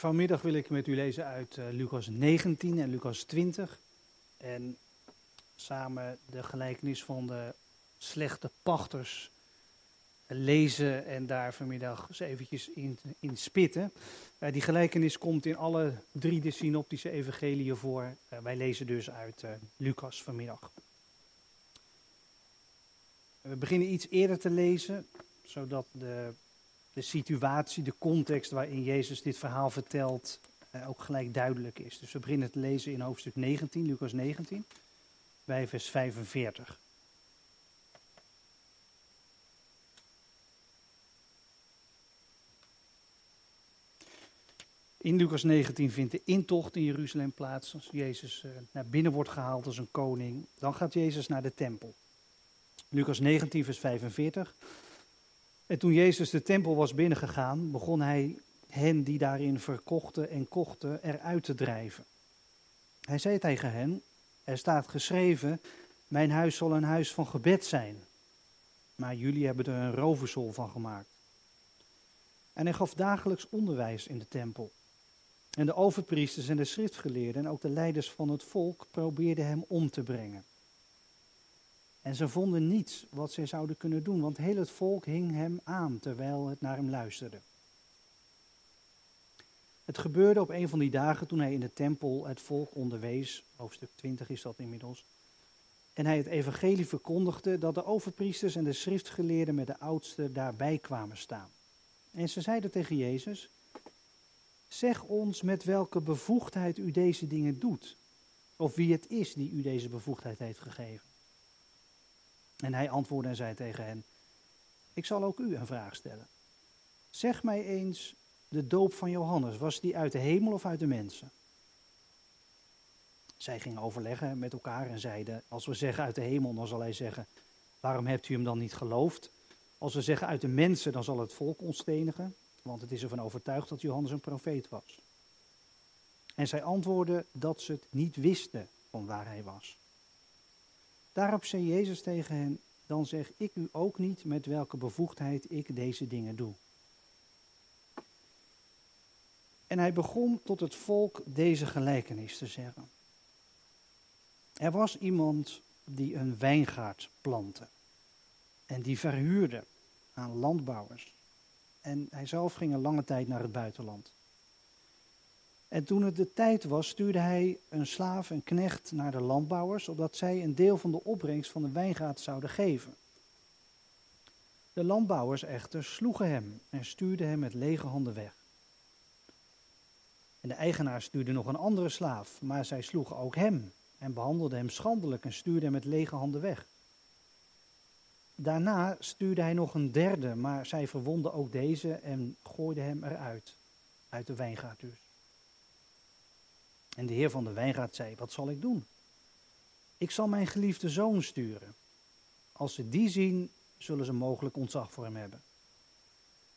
vanmiddag wil ik met u lezen uit uh, Lucas 19 en Lucas 20. En samen de gelijkenis van de slechte pachters lezen en daar vanmiddag eens eventjes in, in spitten. Uh, die gelijkenis komt in alle drie de synoptische evangeliën voor. Uh, wij lezen dus uit Lucas vanmiddag. We beginnen iets eerder te lezen, zodat de de situatie, de context waarin Jezus dit verhaal vertelt, eh, ook gelijk duidelijk is. Dus we beginnen te lezen in hoofdstuk 19, Lucas 19, bij vers 45. In Lucas 19 vindt de intocht in Jeruzalem plaats. Als Jezus uh, naar binnen wordt gehaald als een koning, dan gaat Jezus naar de tempel. Lucas 19, vers 45. En toen Jezus de tempel was binnengegaan, begon hij hen die daarin verkochten en kochten eruit te drijven. Hij zei tegen hen, er staat geschreven, mijn huis zal een huis van gebed zijn. Maar jullie hebben er een roversol van gemaakt. En hij gaf dagelijks onderwijs in de tempel. En de overpriesters en de schriftgeleerden en ook de leiders van het volk probeerden hem om te brengen. En ze vonden niets wat zij zouden kunnen doen, want heel het volk hing hem aan terwijl het naar hem luisterde. Het gebeurde op een van die dagen toen hij in de tempel het volk onderwees, hoofdstuk 20 is dat inmiddels, en hij het evangelie verkondigde dat de overpriesters en de schriftgeleerden met de oudsten daarbij kwamen staan. En ze zeiden tegen Jezus, zeg ons met welke bevoegdheid u deze dingen doet, of wie het is die u deze bevoegdheid heeft gegeven. En hij antwoordde en zei tegen hen: Ik zal ook u een vraag stellen. Zeg mij eens, de doop van Johannes, was die uit de hemel of uit de mensen? Zij gingen overleggen met elkaar en zeiden: Als we zeggen uit de hemel, dan zal hij zeggen: Waarom hebt u hem dan niet geloofd? Als we zeggen uit de mensen, dan zal het volk ons stenigen, want het is ervan overtuigd dat Johannes een profeet was. En zij antwoordden dat ze het niet wisten van waar hij was. Daarop zei Jezus tegen hen, dan zeg ik u ook niet met welke bevoegdheid ik deze dingen doe. En hij begon tot het volk deze gelijkenis te zeggen. Er was iemand die een wijngaard plantte en die verhuurde aan landbouwers. En hij zelf ging een lange tijd naar het buitenland. En toen het de tijd was, stuurde hij een slaaf, een knecht, naar de landbouwers, opdat zij een deel van de opbrengst van de wijngaard zouden geven. De landbouwers echter sloegen hem en stuurden hem met lege handen weg. En de eigenaar stuurde nog een andere slaaf, maar zij sloegen ook hem en behandelden hem schandelijk en stuurden hem met lege handen weg. Daarna stuurde hij nog een derde, maar zij verwonden ook deze en gooiden hem eruit, uit de wijngaard dus. En de heer van de wijngaard zei, wat zal ik doen? Ik zal mijn geliefde zoon sturen. Als ze die zien, zullen ze mogelijk ontzag voor hem hebben.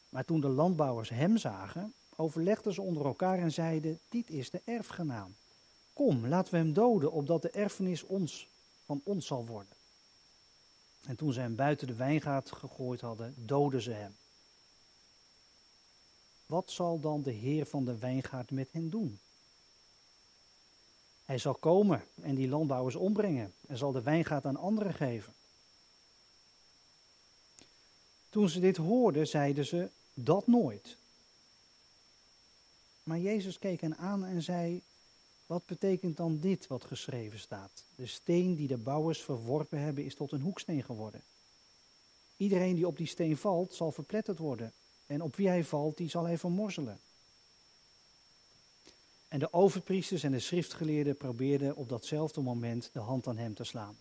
Maar toen de landbouwers hem zagen, overlegden ze onder elkaar en zeiden, dit is de erfgenaam. Kom, laten we hem doden, opdat de erfenis ons, van ons zal worden. En toen ze hem buiten de wijngaard gegooid hadden, doden ze hem. Wat zal dan de heer van de wijngaard met hen doen? Hij zal komen en die landbouwers ombrengen en zal de wijngaard aan anderen geven. Toen ze dit hoorden, zeiden ze, dat nooit. Maar Jezus keek hen aan en zei, wat betekent dan dit wat geschreven staat? De steen die de bouwers verworpen hebben is tot een hoeksteen geworden. Iedereen die op die steen valt, zal verpletterd worden. En op wie hij valt, die zal hij vermorzelen. En de overpriesters en de schriftgeleerden probeerden op datzelfde moment de hand aan hem te slaan.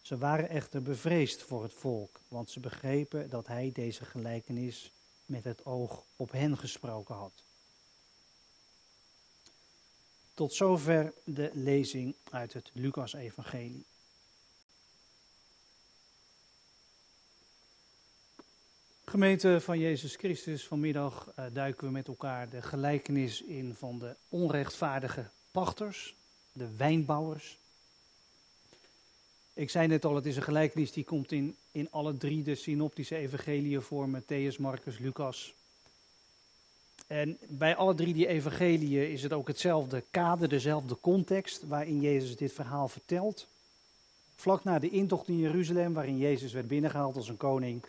Ze waren echter bevreesd voor het volk, want ze begrepen dat hij deze gelijkenis met het oog op hen gesproken had. Tot zover de lezing uit het Lucas-evangelie. Gemeente van Jezus Christus, vanmiddag uh, duiken we met elkaar de gelijkenis in van de onrechtvaardige pachters, de wijnbouwers. Ik zei net al, het is een gelijkenis die komt in, in alle drie de synoptische evangeliën voor Matthäus, Marcus, Lucas. En bij alle drie die evangeliën is het ook hetzelfde kader, dezelfde context waarin Jezus dit verhaal vertelt. Vlak na de intocht in Jeruzalem, waarin Jezus werd binnengehaald als een koning.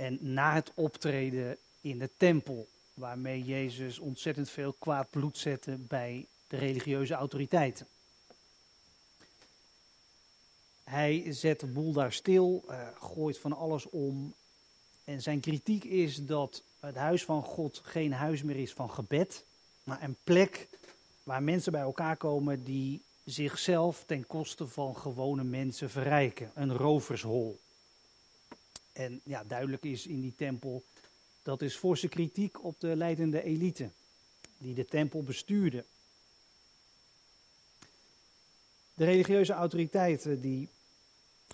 En na het optreden in de tempel, waarmee Jezus ontzettend veel kwaad bloed zette bij de religieuze autoriteiten. Hij zet de boel daar stil, uh, gooit van alles om. En zijn kritiek is dat het huis van God geen huis meer is van gebed, maar een plek waar mensen bij elkaar komen die zichzelf ten koste van gewone mensen verrijken. Een rovershol. En ja, duidelijk is in die tempel, dat is forse kritiek op de leidende elite die de tempel bestuurde. De religieuze autoriteiten die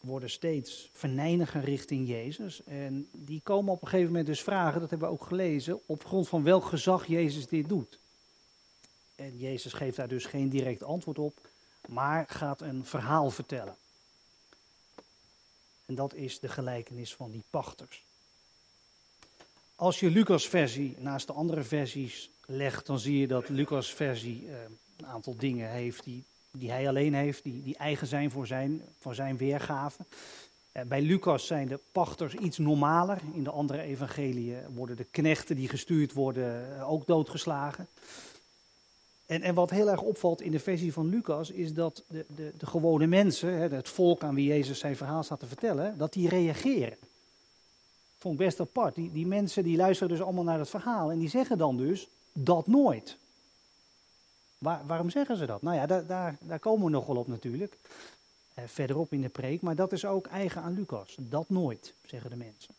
worden steeds verneiniger richting Jezus. En die komen op een gegeven moment dus vragen, dat hebben we ook gelezen, op grond van welk gezag Jezus dit doet. En Jezus geeft daar dus geen direct antwoord op, maar gaat een verhaal vertellen. En dat is de gelijkenis van die pachters. Als je Lucas-versie naast de andere versies legt, dan zie je dat Lucas-versie eh, een aantal dingen heeft die die hij alleen heeft, die, die eigen zijn voor zijn, voor zijn weergave. Eh, bij Lucas zijn de pachters iets normaler. In de andere evangeliën worden de knechten die gestuurd worden eh, ook doodgeslagen. En, en wat heel erg opvalt in de versie van Lucas is dat de, de, de gewone mensen, het volk aan wie Jezus zijn verhaal staat te vertellen, dat die reageren. Vond best apart. Die, die mensen die luisteren dus allemaal naar het verhaal en die zeggen dan dus dat nooit. Waar, waarom zeggen ze dat? Nou ja, daar, daar, daar komen we nog wel op natuurlijk. Eh, verderop in de preek. Maar dat is ook eigen aan Lucas. Dat nooit, zeggen de mensen.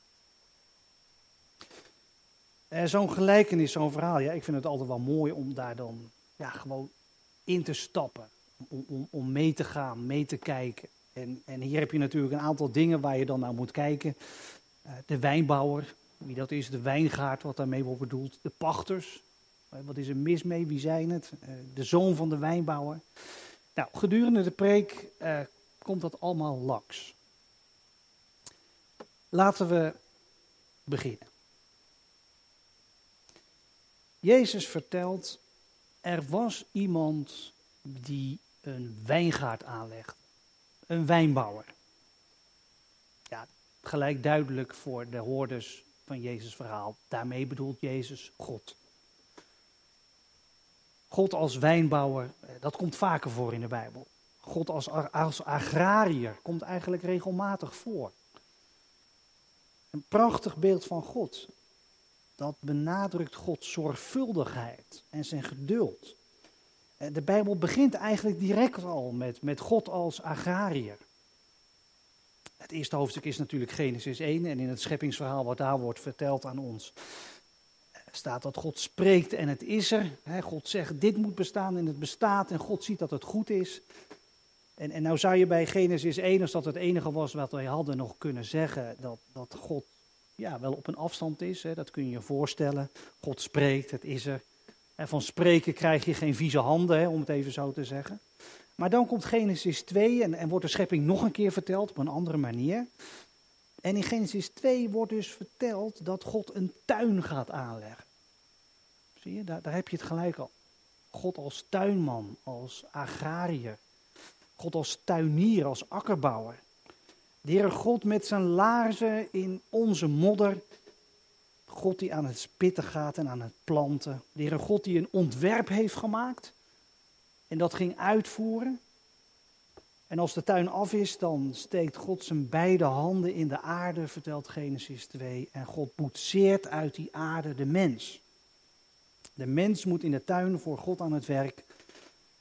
Eh, zo'n gelijkenis, zo'n verhaal. Ja, ik vind het altijd wel mooi om daar dan ja, gewoon in te stappen. Om, om, om mee te gaan, mee te kijken. En, en hier heb je natuurlijk een aantal dingen waar je dan naar moet kijken. Uh, de wijnbouwer, wie dat is, de wijngaard, wat daarmee wordt bedoeld. De pachters, eh, wat is er mis mee? Wie zijn het? Eh, de zoon van de wijnbouwer. Nou, gedurende de preek komt dat allemaal langs. Laten we beginnen. Jezus vertelt, er was iemand die een wijngaard aanlegde. Een wijnbouwer. Ja, gelijk duidelijk voor de hoorders van Jezus' verhaal. Daarmee bedoelt Jezus God. God als wijnbouwer, eh, dat komt vaker voor in de Bijbel. God als, als agrariër komt eigenlijk regelmatig voor. Een prachtig beeld van God. Dat benadrukt Gods zorgvuldigheid en zijn geduld. Eh, de Bijbel begint eigenlijk direct al met, met God als agrariër. Het eerste hoofdstuk is natuurlijk Genesis 1 en in het scheppingsverhaal wat daar wordt verteld aan ons, staat dat God spreekt en het is er. God zegt dit moet bestaan en het bestaat en God ziet dat het goed is. En, en nou zou je bij Genesis 1, als dat het enige was wat wij hadden, nog kunnen zeggen dat, dat God ja, wel op een afstand is. Hè, dat kun je je voorstellen. God spreekt, het is er. En van spreken krijg je geen vieze handen, hè, om het even zo te zeggen. Maar dan komt Genesis 2 en, en wordt de schepping nog een keer verteld op een andere manier. En in Genesis 2 wordt dus verteld dat God een tuin gaat aanleggen. Zie je, daar, daar heb je het gelijk al. God als tuinman, als agrariër. God als tuinier, als akkerbouwer. De God met zijn laarzen in onze modder. God die aan het spitten gaat en aan het planten. De God die een ontwerp heeft gemaakt. En dat ging uitvoeren. En als de tuin af is, dan steekt God zijn beide handen in de aarde, vertelt Genesis 2. En God boetseert uit die aarde de mens. De mens moet in de tuin voor God aan het werk.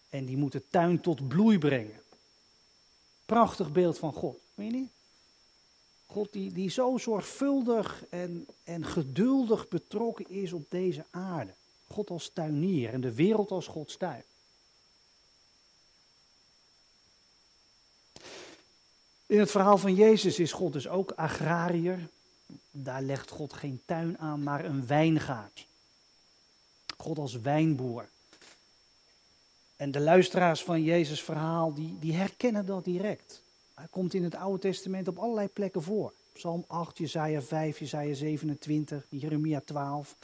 En die moet de tuin tot bloei brengen. Prachtig beeld van God, weet je niet? God die, die zo zorgvuldig en, en geduldig betrokken is op deze aarde. God als tuinier en de wereld als Gods tuin. In het verhaal van Jezus is God dus ook agrariër. Daar legt God geen tuin aan, maar een wijngaard. God als wijnboer. En de luisteraars van Jezus' verhaal, die, die herkennen dat direct. Hij komt in het Oude Testament op allerlei plekken voor. Psalm 8, Jezaja 5, Jezaja 27, Jeremia 12.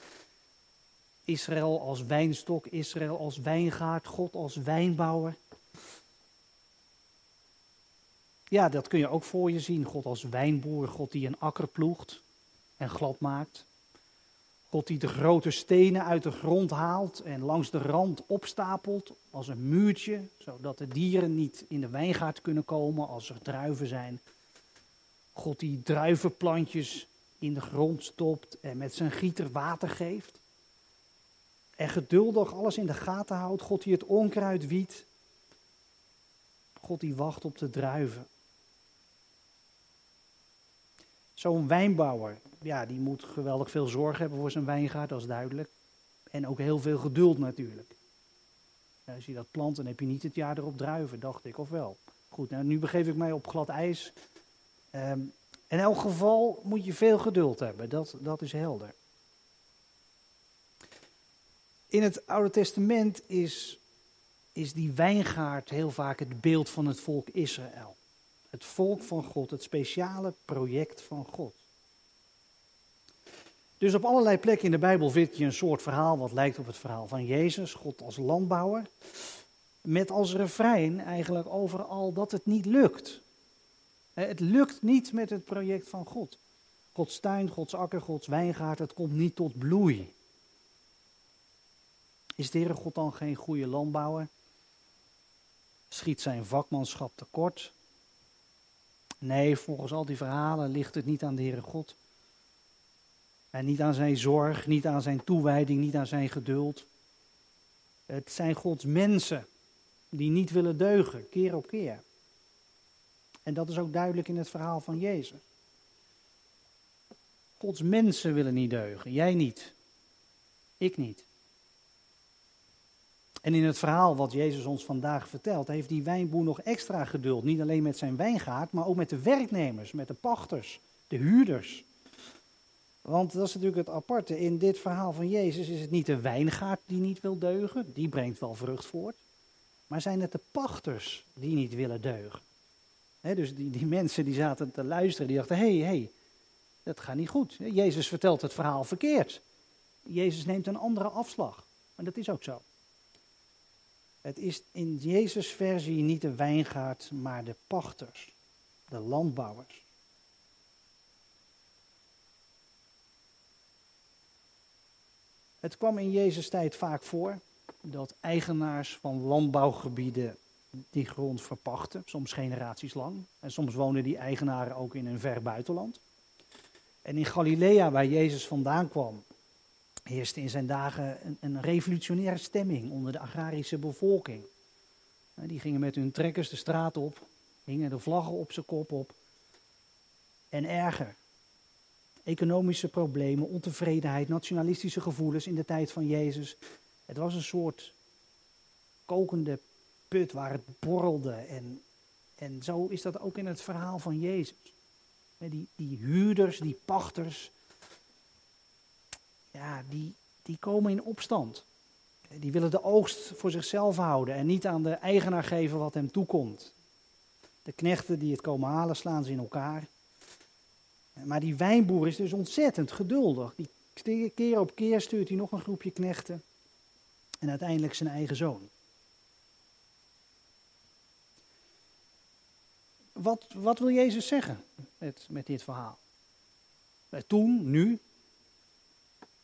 Israël als wijnstok, Israël als wijngaard, God als wijnbouwer. Ja, dat kun je ook voor je zien. God als wijnboer, God die een akker ploegt en glad maakt. God die de grote stenen uit de grond haalt en langs de rand opstapelt als een muurtje, zodat de dieren niet in de wijngaard kunnen komen als er druiven zijn. God die druivenplantjes in de grond stopt en met zijn gieter water geeft. En geduldig alles in de gaten houdt. God die het onkruid wiet. God die wacht op de druiven. Zo'n wijnbouwer, ja, die moet geweldig veel zorg hebben voor zijn wijngaard, dat is duidelijk. En ook heel veel geduld natuurlijk. als je dat plant, dan heb je niet het jaar erop druiven, dacht ik, of wel? Goed, nou, nu begeef ik mij op glad ijs. Um, in elk geval moet je veel geduld hebben, dat, dat is helder. In het Oude Testament is, is die wijngaard heel vaak het beeld van het volk Israël. Het volk van God, het speciale project van God. Dus op allerlei plekken in de Bijbel vind je een soort verhaal wat lijkt op het verhaal van Jezus, God als landbouwer. Met als refrein eigenlijk overal dat het niet lukt. Het lukt niet met het project van God. Gods tuin, Gods akker, Gods wijngaard, het komt niet tot bloei. Is de Heere God dan geen goede landbouwer? Schiet zijn vakmanschap tekort? Nee, volgens al die verhalen ligt het niet aan de Heere God. En niet aan zijn zorg, niet aan zijn toewijding, niet aan zijn geduld. Het zijn Gods mensen die niet willen deugen, keer op keer. En dat is ook duidelijk in het verhaal van Jezus. Gods mensen willen niet deugen, jij niet, ik niet. En in het verhaal wat Jezus ons vandaag vertelt, heeft die wijnboer nog extra geduld. Niet alleen met zijn wijngaard, maar ook met de werknemers, met de pachters, de huurders. Want dat is natuurlijk het aparte. In dit verhaal van Jezus is het niet de wijngaard die niet wil deugen, die brengt wel vrucht voort. Maar zijn het de pachters die niet willen deugen. dus die, die mensen die zaten te luisteren, die dachten, hé, hey, hey, dat gaat niet goed. Jezus vertelt het verhaal verkeerd. Jezus neemt een andere afslag. En dat is ook zo. Het is in Jezus' versie niet de wijngaard, maar de pachters, de landbouwers. Het kwam in Jezus' tijd vaak voor dat eigenaars van landbouwgebieden die grond verpachten, soms generaties lang. En soms wonen die eigenaren ook in een ver buitenland. En in Galilea, waar Jezus vandaan kwam, heerste in zijn dagen een, een revolutionaire stemming onder de agrarische bevolking. Die gingen met hun trekkers de straat op, hingen de vlaggen op zijn kop op. En erger. Economische problemen, ontevredenheid, nationalistische gevoelens in de tijd van Jezus. Het was een soort kokende put waar het borrelde. En, en zo is dat ook in het verhaal van Jezus. Die, die huurders, die pachters, ja, die, die komen in opstand. Die willen de oogst voor zichzelf houden en niet aan de eigenaar geven wat hem toekomt. De knechten die het komen halen, slaan ze in elkaar. Maar die wijnboer is dus ontzettend geduldig. Die keer op keer stuurt hij nog een groepje knechten. En uiteindelijk zijn eigen zoon. Wat, wat wil Jezus zeggen met, met dit verhaal? Toen, nu,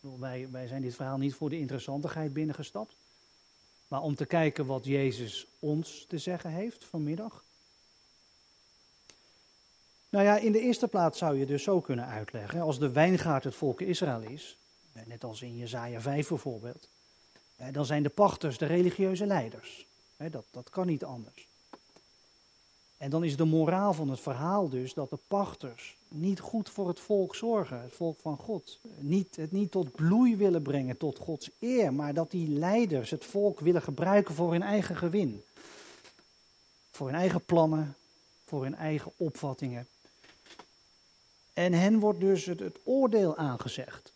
wij, wij zijn dit verhaal niet voor de interessantigheid binnengestapt, maar om te kijken wat Jezus ons te zeggen heeft vanmiddag. Nou ja, in de eerste plaats zou je dus zo kunnen uitleggen, als de wijngaard het volk Israël is, net als in Jezaja 5 bijvoorbeeld, dan zijn de pachters de religieuze leiders. Dat, dat kan niet anders. En dan is de moraal van het verhaal dus dat de pachters niet goed voor het volk zorgen, het volk van God. Niet, het niet tot bloei willen brengen, tot Gods eer, maar dat die leiders het volk willen gebruiken voor hun eigen gewin. Voor hun eigen plannen, voor hun eigen opvattingen. En hen wordt dus het, het oordeel aangezegd.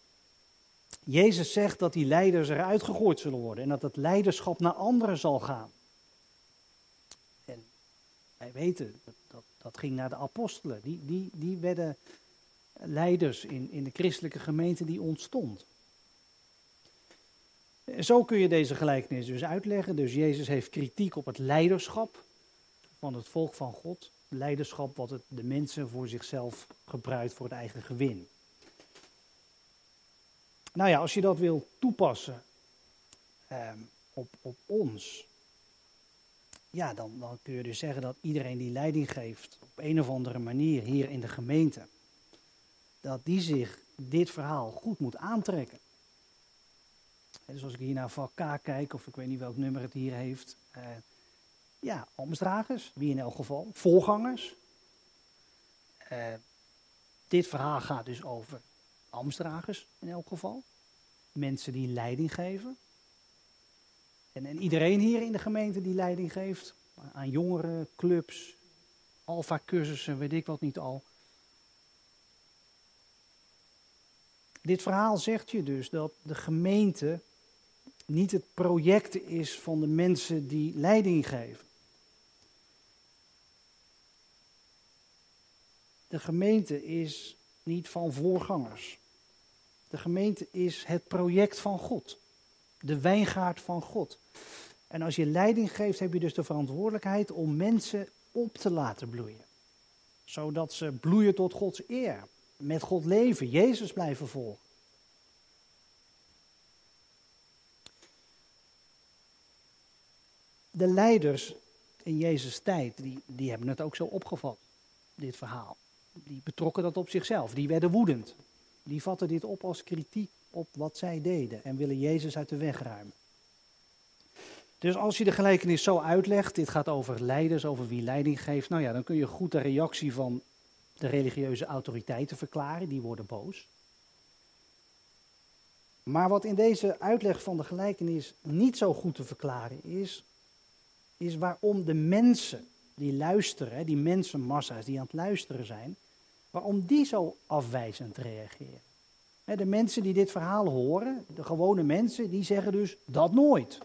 Jezus zegt dat die leiders eruit gegooid zullen worden en dat het leiderschap naar anderen zal gaan. Wij weten, dat, dat, ging naar de apostelen. Die, die, die werden leiders in, in de christelijke gemeente die ontstond. Zo kun je deze gelijkenis dus uitleggen. Dus Jezus heeft kritiek op het leiderschap van het volk van God. Leiderschap wat het, de mensen voor zichzelf gebruikt voor het eigen gewin. Nou ja, als je dat wil toepassen eh, op, op ons, ja, dan, kun je dus zeggen dat iedereen die leiding geeft op een of andere manier hier in de gemeente, dat die zich dit verhaal goed moet aantrekken. Dus als ik hier naar vak kijk, of ik weet niet welk nummer het hier heeft. Uh, ja, ambtsdragers, wie in elk geval. Voorgangers. Uh, dit verhaal gaat dus over ambtsdragers in elk geval. Mensen die leiding geven. En, en iedereen hier in de gemeente die leiding geeft. Aan jongeren, clubs, alfa-cursussen, weet ik wat niet al. Dit verhaal zegt je dus dat de gemeente niet het project is van de mensen die leiding geven. De gemeente is niet van voorgangers. De gemeente is het project van God. De wijngaard van God. En als je leiding geeft, heb je dus de verantwoordelijkheid om mensen op te laten bloeien. Zodat ze bloeien tot Gods eer. Met God leven, Jezus blijven volgen. de leiders in Jezus' tijd, die, die hebben het ook zo opgevat, dit verhaal. Die betrokken dat op zichzelf, die werden woedend. Die vatten dit op als kritiek op wat zij deden en willen Jezus uit de weg ruimen. Dus als je de gelijkenis zo uitlegt, dit gaat over leiders, over wie leiding geeft, nou ja, dan kun je goed de reactie van de religieuze autoriteiten verklaren, die worden boos. Maar wat in deze uitleg van de gelijkenis niet zo goed te verklaren is, is waarom de mensen die luisteren, die mensenmassa's die aan het luisteren zijn, waarom die zo afwijzend reageren. De mensen die dit verhaal horen, de gewone mensen, die zeggen dus dat nooit.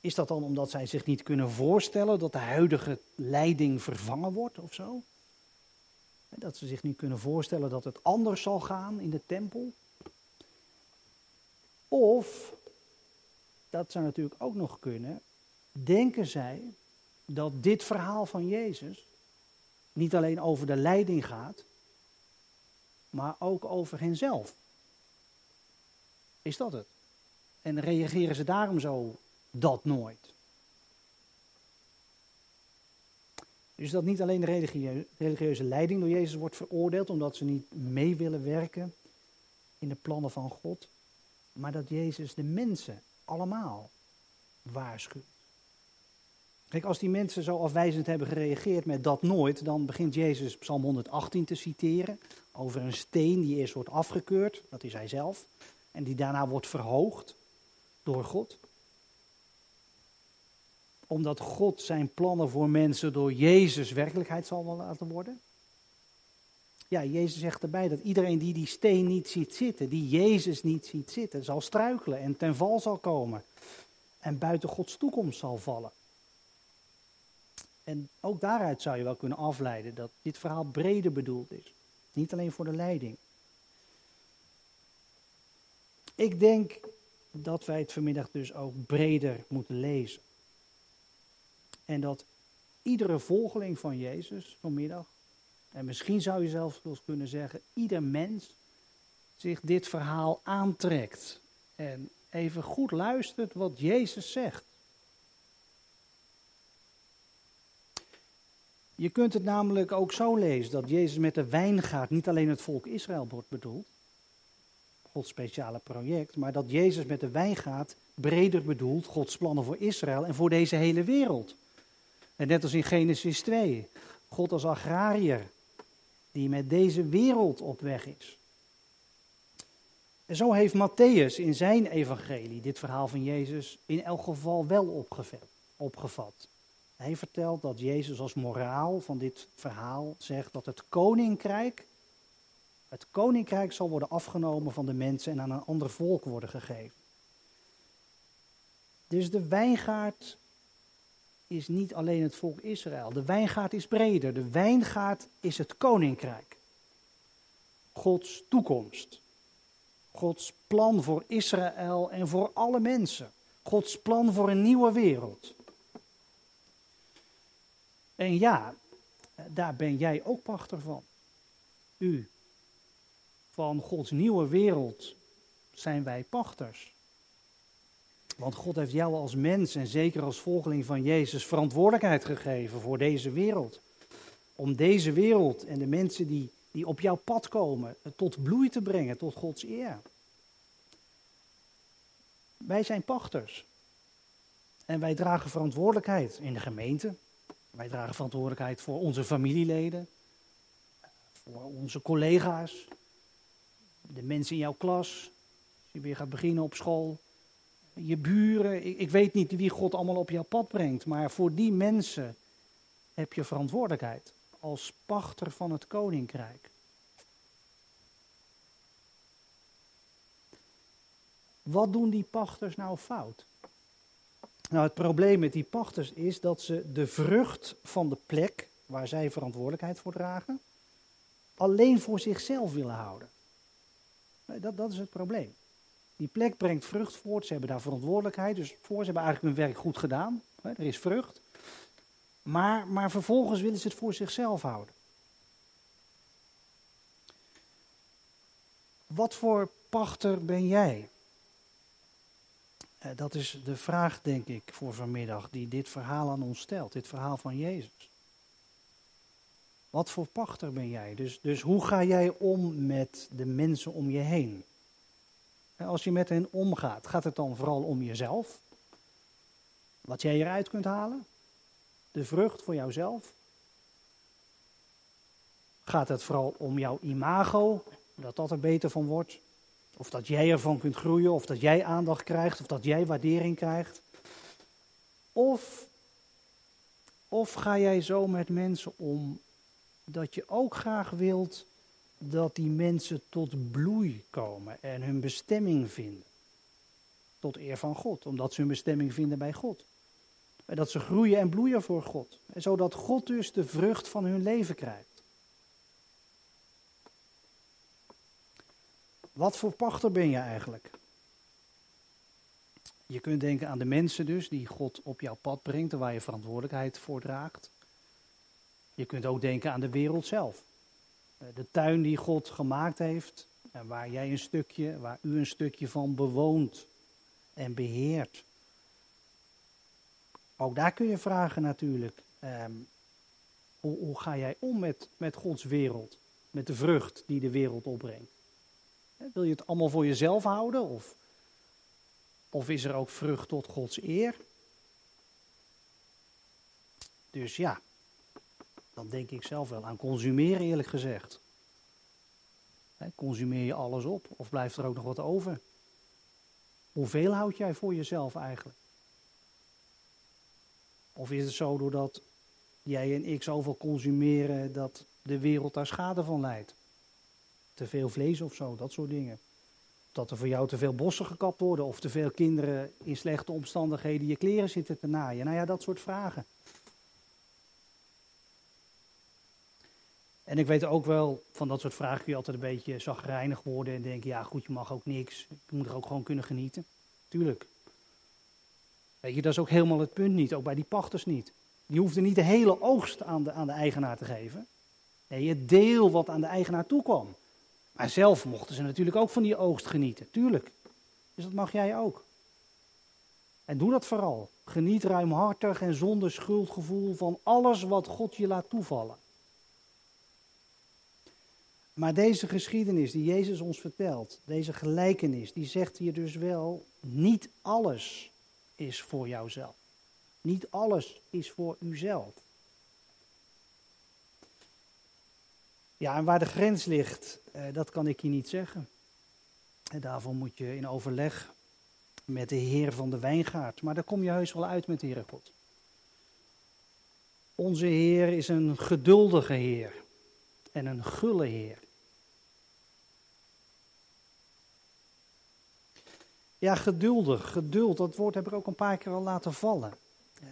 Is dat dan omdat zij zich niet kunnen voorstellen dat de huidige leiding vervangen wordt of zo? Dat ze zich niet kunnen voorstellen dat het anders zal gaan in de tempel? Of dat zou natuurlijk ook nog kunnen, denken zij dat dit verhaal van Jezus niet alleen over de leiding gaat, maar ook over henzelf. Is dat het? En reageren ze daarom zo dat nooit? Dus dat niet alleen de religieuze leiding door Jezus wordt veroordeeld omdat ze niet mee willen werken in de plannen van God, maar dat Jezus de mensen allemaal waarschuwt. Kijk, als die mensen zo afwijzend hebben gereageerd met dat nooit, dan begint Jezus Psalm 118 te citeren over een steen die eerst wordt afgekeurd, dat is hij zelf, en die daarna wordt verhoogd door God. Omdat God zijn plannen voor mensen door Jezus werkelijkheid zal laten worden. Ja, Jezus zegt erbij dat iedereen die die steen niet ziet zitten, die Jezus niet ziet zitten, zal struikelen en ten val zal komen. En buiten Gods toekomst zal vallen. En ook daaruit zou je wel kunnen afleiden dat dit verhaal breder bedoeld is. Niet alleen voor de leiding. Ik denk dat wij het vanmiddag dus ook breder moeten lezen. En dat iedere volgeling van Jezus vanmiddag en misschien zou je zelfs kunnen zeggen, ieder mens zich dit verhaal aantrekt. En even goed luistert wat Jezus zegt. Je kunt het namelijk ook zo lezen dat Jezus met de wijngaard niet alleen het volk Israël wordt bedoeld, Gods speciale project, maar dat Jezus met de wijngaard breder bedoelt Gods plannen voor Israël en voor deze hele wereld. En net als in Genesis 2, God als agrariër die met deze wereld op weg is. En zo heeft Matthäus in zijn evangelie dit verhaal van Jezus in elk geval wel opgevat. Hij vertelt dat Jezus als moraal van dit verhaal zegt dat het koninkrijk, het koninkrijk zal worden afgenomen van de mensen en aan een ander volk worden gegeven. Dus de wijngaard is niet alleen het volk Israël. De wijngaard is breder. De wijngaard is het koninkrijk. Gods toekomst. Gods plan voor Israël en voor alle mensen. Gods plan voor een nieuwe wereld. En ja, daar ben jij ook pachter van. U. Van Gods nieuwe wereld zijn wij pachters. Want God heeft jou als mens en zeker als volgeling van Jezus verantwoordelijkheid gegeven voor deze wereld. Om deze wereld en de mensen die, die op jouw pad komen tot bloei te brengen, tot Gods eer. Wij zijn pachters. En wij dragen verantwoordelijkheid in de gemeente. Wij dragen verantwoordelijkheid voor onze familieleden, voor onze collega's, de mensen in jouw klas, als je weer gaat beginnen op school, je buren. Ik, ik weet niet wie God allemaal op jouw pad brengt, maar voor die mensen heb je verantwoordelijkheid als pachter van het koninkrijk. Wat doen die pachters nou fout? Nou, het probleem met die pachters is dat ze de vrucht van de plek waar zij verantwoordelijkheid voor dragen, alleen voor zichzelf willen houden. Dat, dat is het probleem. Die plek brengt vrucht voort, ze hebben daar verantwoordelijkheid dus voor, ze hebben eigenlijk hun werk goed gedaan, er is vrucht. Maar, maar vervolgens willen ze het voor zichzelf houden. Wat voor pachter ben jij? Eh, dat is de vraag, denk ik, voor vanmiddag, die dit verhaal aan ons stelt, dit verhaal van Jezus. Wat voor pachter ben jij? Dus, dus hoe ga jij om met de mensen om je heen? Als je met hen omgaat, gaat het dan vooral om jezelf? Wat jij eruit kunt halen? De vrucht voor jouzelf? Gaat het vooral om jouw imago, dat dat er beter van wordt? Of dat jij ervan kunt groeien, of dat jij aandacht krijgt, of dat jij waardering krijgt. Of, of ga jij zo met mensen om dat je ook graag wilt dat die mensen tot bloei komen en hun bestemming vinden. Tot eer van God, omdat ze hun bestemming vinden bij God. En dat ze groeien en bloeien voor God. En zodat God dus de vrucht van hun leven krijgt. Wat voor pachter ben je eigenlijk? Je kunt denken aan de mensen dus die God op jouw pad brengt en waar je verantwoordelijkheid voor draagt. Je kunt ook denken aan de wereld zelf. Eh, de tuin die God gemaakt heeft en waar jij een stukje, waar u een stukje van bewoont en beheert. Ook daar kun je vragen natuurlijk. Ehm, hoe, hoe, ga jij om met, met Gods wereld? Met de vrucht die de wereld opbrengt? Wil je het allemaal voor jezelf houden? Of, of is er ook vrucht tot Gods eer? Dus ja, dan denk ik zelf wel aan consumeren, eerlijk gezegd. Consumeer je alles op of blijft er ook nog wat over? Hoeveel houd jij voor jezelf eigenlijk? Of is het zo doordat jij en ik zoveel consumeren dat de wereld daar schade van leidt? Te veel vlees of zo, dat soort dingen. Dat er voor jou te veel bossen gekapt worden of te veel kinderen in slechte omstandigheden je kleren zitten te naaien. Nou ja, dat soort vragen. En ik weet ook wel, van dat soort vragen kun je altijd een beetje zagrijnig worden en denken, ja goed, je mag ook niks. Je moet er ook gewoon kunnen genieten. Tuurlijk. Weet je, dat is ook helemaal het punt niet, ook bij die pachters niet. Die hoefden niet de hele oogst aan de, aan de eigenaar te geven. Nee, het deel wat aan de eigenaar toekwam. Maar zelf mochten ze natuurlijk ook van die oogst genieten, tuurlijk. Dus dat mag jij ook. En doe dat vooral. Geniet ruimhartig en zonder schuldgevoel van alles wat God je laat toevallen. Maar deze geschiedenis die Jezus ons vertelt, deze gelijkenis, die zegt hier dus wel, niet alles is voor jouzelf. Niet alles is voor uzelf. Ja, en waar de grens ligt, eh, dat kan ik je niet zeggen. En daarvoor moet je in overleg met de Heer van de wijngaard. Maar daar kom je heus wel uit met de Heere God. Onze Heer is een geduldige Heer en een gulle Heer. Ja, geduldig, geduld, dat woord heb ik ook een paar keer al laten vallen.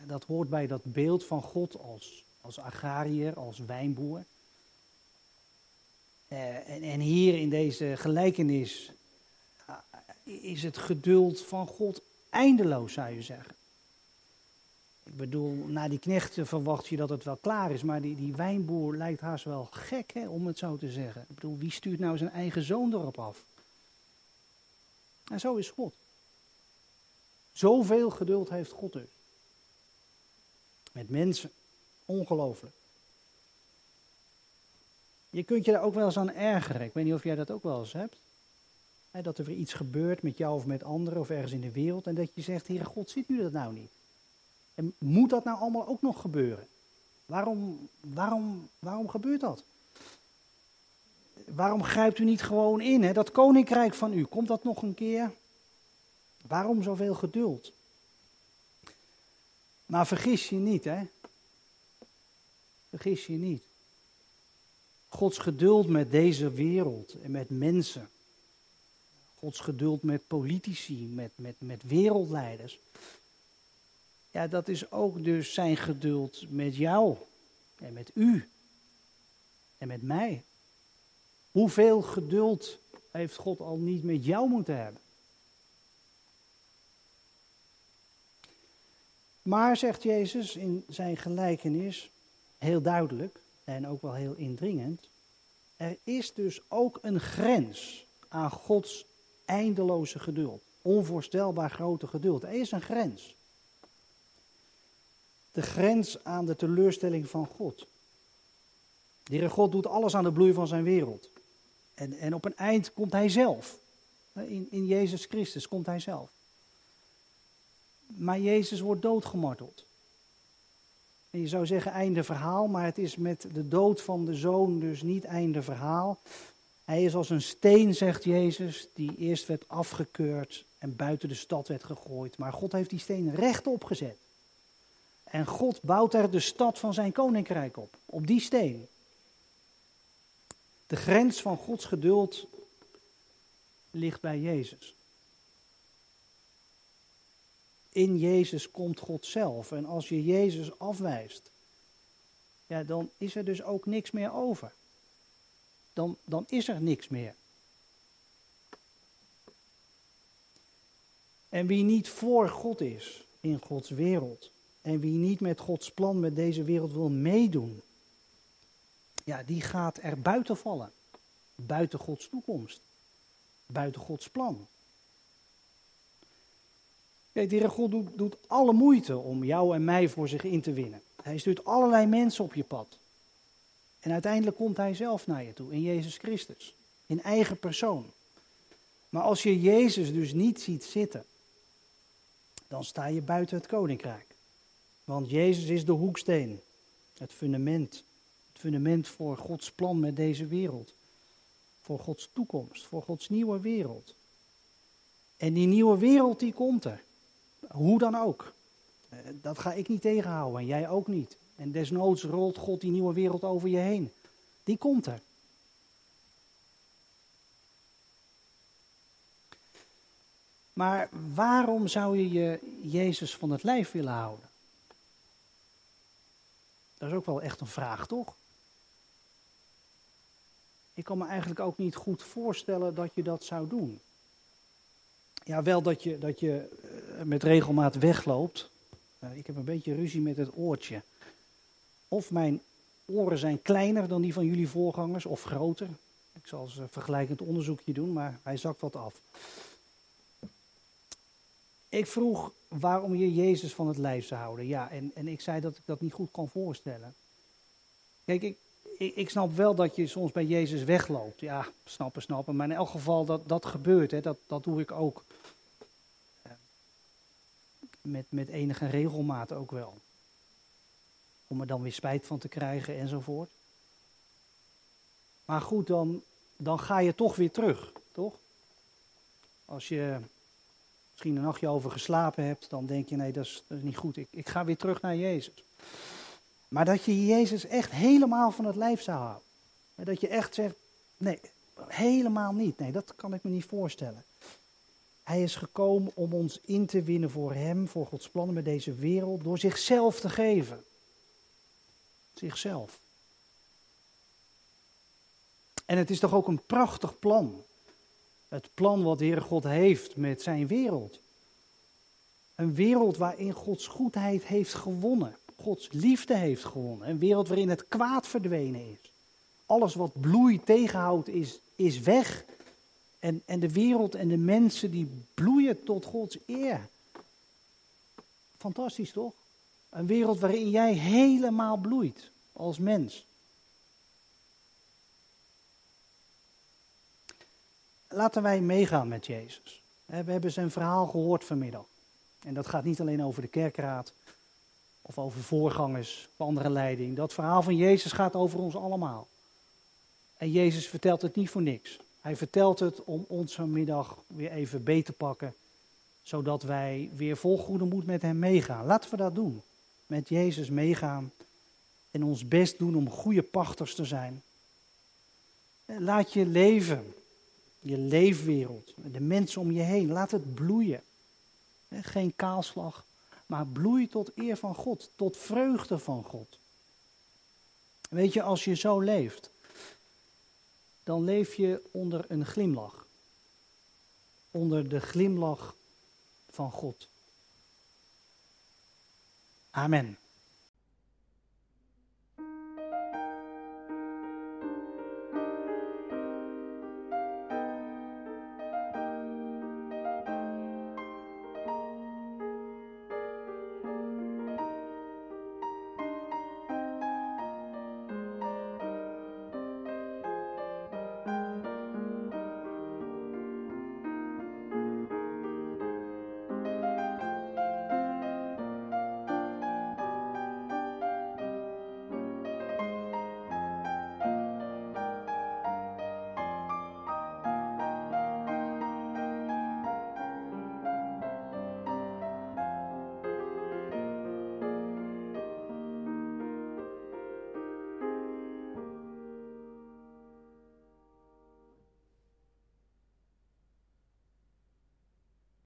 Dat hoort bij dat beeld van God als, als agrariër, als wijnboer. Uh, en, hier in deze gelijkenis is het geduld van God eindeloos, zou je zeggen. Ik bedoel, na die knechten verwacht je dat het wel klaar is, maar die, die wijnboer lijkt haast wel gek, hè, om het zo te zeggen. Ik bedoel, wie stuurt nou zijn eigen zoon erop af? En zo is God. Zoveel geduld heeft God dus. Met mensen. Ongelooflijk. Je kunt je daar ook wel eens aan ergeren. Ik weet niet of jij dat ook wel eens hebt. dat er weer iets gebeurt met jou of met anderen of ergens in de wereld. En dat je zegt, Heere God, ziet u dat nou niet? En moet dat nou allemaal ook nog gebeuren? Waarom, waarom, waarom gebeurt dat? Waarom grijpt u niet gewoon in? Dat koninkrijk van u, komt dat nog een keer? Waarom zoveel geduld? Maar vergis je niet, hè? Vergis je niet. Gods geduld met deze wereld en met mensen. Gods geduld met politici, met, met, met wereldleiders. Ja, dat is ook dus zijn geduld met jou en met u en met mij. Hoeveel geduld heeft God al niet met jou moeten hebben? Maar, zegt Jezus in zijn gelijkenis, heel duidelijk en ook wel heel indringend, er is dus ook een grens aan Gods eindeloze geduld. Onvoorstelbaar grote geduld. Er is een grens. De grens aan de teleurstelling van God. De Heere God doet alles aan de bloei van zijn wereld. En, en op een eind komt hij zelf. In, in Jezus Christus komt hij zelf. Maar Jezus wordt doodgemarteld. Je zou zeggen einde verhaal, maar het is met de dood van de zoon dus niet einde verhaal. Hij is als een steen, zegt Jezus, die eerst werd afgekeurd en buiten de stad werd gegooid. Maar God heeft die steen rechtop gezet. En God bouwt er de stad van zijn koninkrijk op, op die steen. De grens van Gods geduld ligt bij Jezus. In Jezus komt God zelf. En als je Jezus afwijst, ja, dan is er dus ook niks meer over. Dan, dan is er niks meer. En wie niet voor God is in Gods wereld, en wie niet met Gods plan met deze wereld wil meedoen, ja, die gaat er buiten vallen. Buiten Gods toekomst. Buiten Gods plan. Kijk, de Heer God doet, doet alle moeite om jou en mij voor zich in te winnen. Hij stuurt allerlei mensen op je pad. En uiteindelijk komt Hij zelf naar je toe, in Jezus Christus. In eigen persoon. Maar als je Jezus dus niet ziet zitten, dan sta je buiten het koninkrijk. Want Jezus is de hoeksteen, het fundament. Het fundament voor Gods plan met deze wereld. Voor Gods toekomst, voor Gods nieuwe wereld. En die nieuwe wereld die komt er. Hoe dan ook. Eh, dat ga ik niet tegenhouden en jij ook niet. En desnoods rolt God die nieuwe wereld over je heen. Die komt er. Maar waarom zou je je Jezus van het lijf willen houden? Dat is ook wel echt een vraag, toch? Ik kan me eigenlijk ook niet goed voorstellen dat je dat zou doen. Ja, wel dat je, dat je eh, met regelmaat wegloopt. Uh, ik heb een beetje ruzie met het oortje. Of mijn oren zijn kleiner dan die van jullie voorgangers, of groter. Ik zal eens een vergelijkend onderzoekje doen, maar hij zakt wat af. Ik vroeg waarom je Jezus van het lijf zou houden. Ja, en, en ik zei dat ik dat niet goed kan voorstellen. Kijk, ik, ik, ik, snap wel dat je soms bij Jezus wegloopt. Ja, snappen, snappen. Maar in elk geval, dat, dat gebeurt. Hè. Dat, dat doe ik ook. Met, met enige regelmaat ook wel. Om er dan weer spijt van te krijgen enzovoort. Maar goed, dan, dan ga je toch weer terug, toch? Als je misschien een nachtje over geslapen hebt, dan denk je: nee, dat is, niet goed. Ik, ik ga weer terug naar Jezus. Maar dat je Jezus echt helemaal van het lijf zou houden. Dat je echt zegt, nee, helemaal niet. Nee, dat kan ik me niet voorstellen. Hij is gekomen om ons in te winnen voor Hem, voor Gods plannen met deze wereld, door zichzelf te geven. Zichzelf. En het is toch ook een prachtig plan. Het plan wat de Heere God heeft met zijn wereld. Een wereld waarin Gods goedheid heeft gewonnen. Gods liefde heeft gewonnen. Een wereld waarin het kwaad verdwenen is. Alles wat bloei tegenhoudt is, is weg. En, en de wereld en de mensen die bloeien tot Gods eer. Fantastisch toch? Een wereld waarin jij helemaal bloeit als mens. Laten wij meegaan met Jezus. We hebben zijn verhaal gehoord vanmiddag. En dat gaat niet alleen over de kerkraad of over voorgangers of andere leiding. Dat verhaal van Jezus gaat over ons allemaal. En Jezus vertelt het niet voor niks. Hij vertelt het om ons vanmiddag weer even beter te pakken, zodat wij weer vol goede moed met hem meegaan. Laten we dat doen. Met Jezus meegaan en ons best doen om goede pachters te zijn. Laat je leven, je leefwereld, de mensen om je heen, laat het bloeien. Geen kaalslag, maar bloei tot eer van God, tot vreugde van God. Weet je, als je zo leeft, dan leef je onder een glimlach. Onder de glimlach van God. Amen.